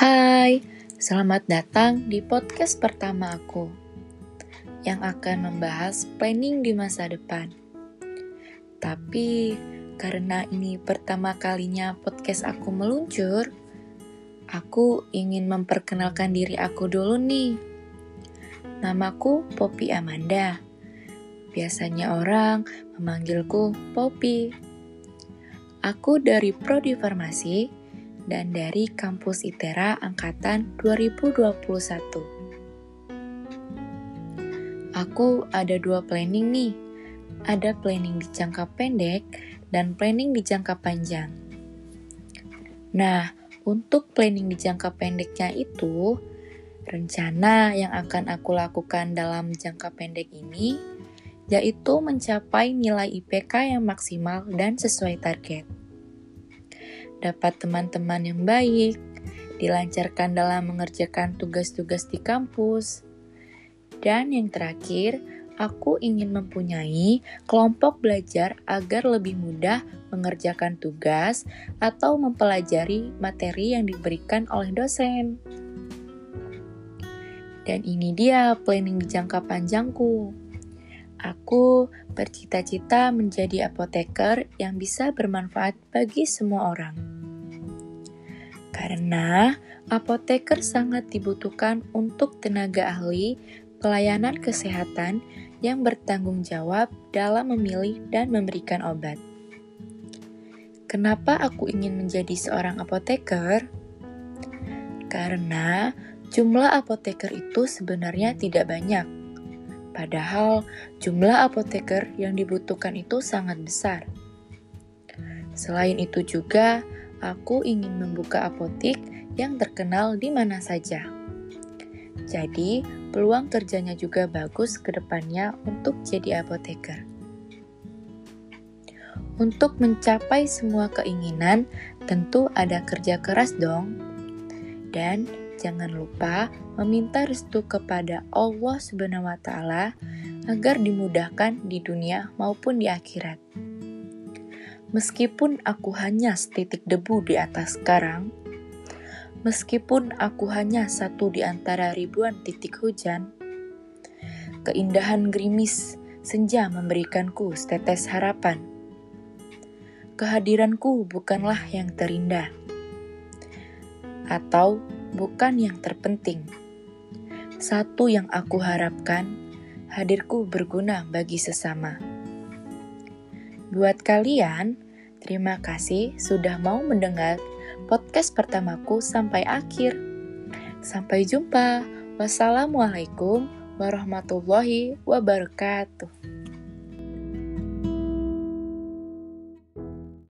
Hai, selamat datang di podcast pertama aku yang akan membahas planning di masa depan. Tapi karena ini pertama kalinya podcast aku meluncur, aku ingin memperkenalkan diri aku dulu nih. Namaku Poppy Amanda. Biasanya orang memanggilku Poppy. Aku dari Prodi Farmasi dan dari kampus ITERA angkatan 2021. Aku ada dua planning nih. Ada planning di jangka pendek dan planning di jangka panjang. Nah, untuk planning di jangka pendeknya itu, rencana yang akan aku lakukan dalam jangka pendek ini yaitu mencapai nilai IPK yang maksimal dan sesuai target dapat teman-teman yang baik, dilancarkan dalam mengerjakan tugas-tugas di kampus. Dan yang terakhir, aku ingin mempunyai kelompok belajar agar lebih mudah mengerjakan tugas atau mempelajari materi yang diberikan oleh dosen. Dan ini dia planning jangka panjangku. Aku bercita-cita menjadi apoteker yang bisa bermanfaat bagi semua orang. Karena apoteker sangat dibutuhkan untuk tenaga ahli pelayanan kesehatan yang bertanggung jawab dalam memilih dan memberikan obat. Kenapa aku ingin menjadi seorang apoteker? Karena jumlah apoteker itu sebenarnya tidak banyak Padahal jumlah apoteker yang dibutuhkan itu sangat besar. Selain itu juga, aku ingin membuka apotik yang terkenal di mana saja. Jadi, peluang kerjanya juga bagus ke depannya untuk jadi apoteker. Untuk mencapai semua keinginan, tentu ada kerja keras dong. Dan jangan lupa meminta restu kepada Allah Subhanahu agar dimudahkan di dunia maupun di akhirat. Meskipun aku hanya setitik debu di atas karang, meskipun aku hanya satu di antara ribuan titik hujan, keindahan gerimis senja memberikanku setetes harapan. Kehadiranku bukanlah yang terindah, atau bukan yang terpenting. Satu yang aku harapkan, hadirku berguna bagi sesama. Buat kalian, terima kasih sudah mau mendengar podcast pertamaku sampai akhir. Sampai jumpa. Wassalamualaikum warahmatullahi wabarakatuh.